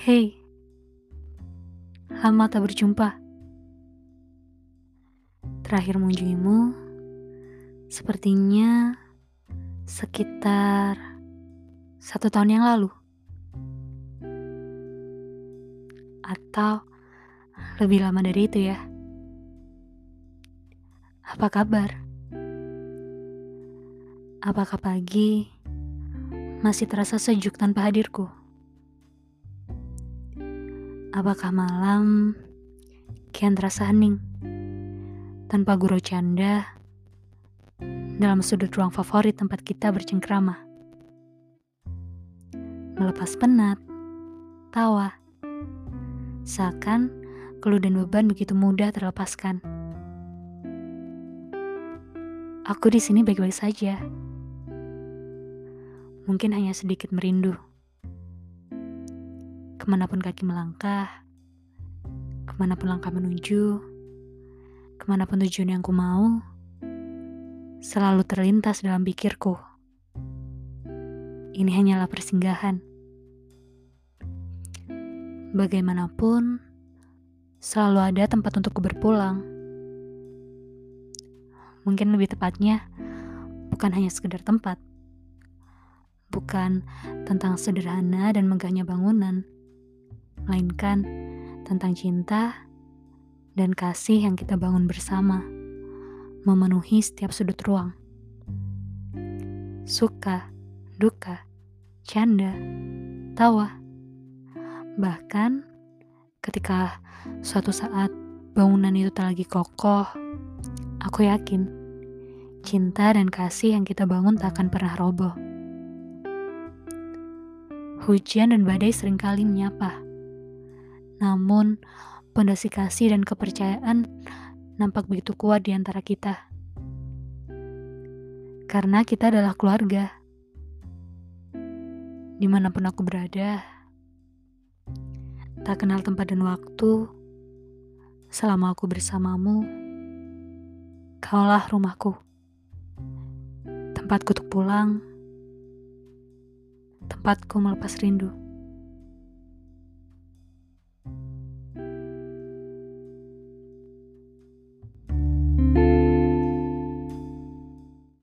Hei, lama tak berjumpa. Terakhir mengunjungimu, sepertinya sekitar satu tahun yang lalu. Atau lebih lama dari itu ya. Apa kabar? Apakah pagi masih terasa sejuk tanpa hadirku? Apakah malam kian terasa hening tanpa guru canda dalam sudut ruang favorit tempat kita bercengkrama? Melepas penat, tawa, seakan keluh dan beban begitu mudah terlepaskan. Aku di sini baik-baik saja. Mungkin hanya sedikit merindu ke mana pun kaki melangkah, ke mana pun langkah menuju, ke mana pun tujuan yang ku mau, selalu terlintas dalam pikirku. Ini hanyalah persinggahan. Bagaimanapun, selalu ada tempat untuk berpulang. Mungkin lebih tepatnya, bukan hanya sekedar tempat. Bukan tentang sederhana dan megahnya bangunan, melainkan tentang cinta dan kasih yang kita bangun bersama, memenuhi setiap sudut ruang. Suka, duka, canda, tawa. Bahkan ketika suatu saat bangunan itu tak lagi kokoh, aku yakin cinta dan kasih yang kita bangun tak akan pernah roboh. Hujan dan badai sering kali menyapa namun, pondasi kasih dan kepercayaan nampak begitu kuat di antara kita. Karena kita adalah keluarga. Di mana pun aku berada, tak kenal tempat dan waktu, selama aku bersamamu, kaulah rumahku. Tempatku untuk pulang, tempatku melepas rindu.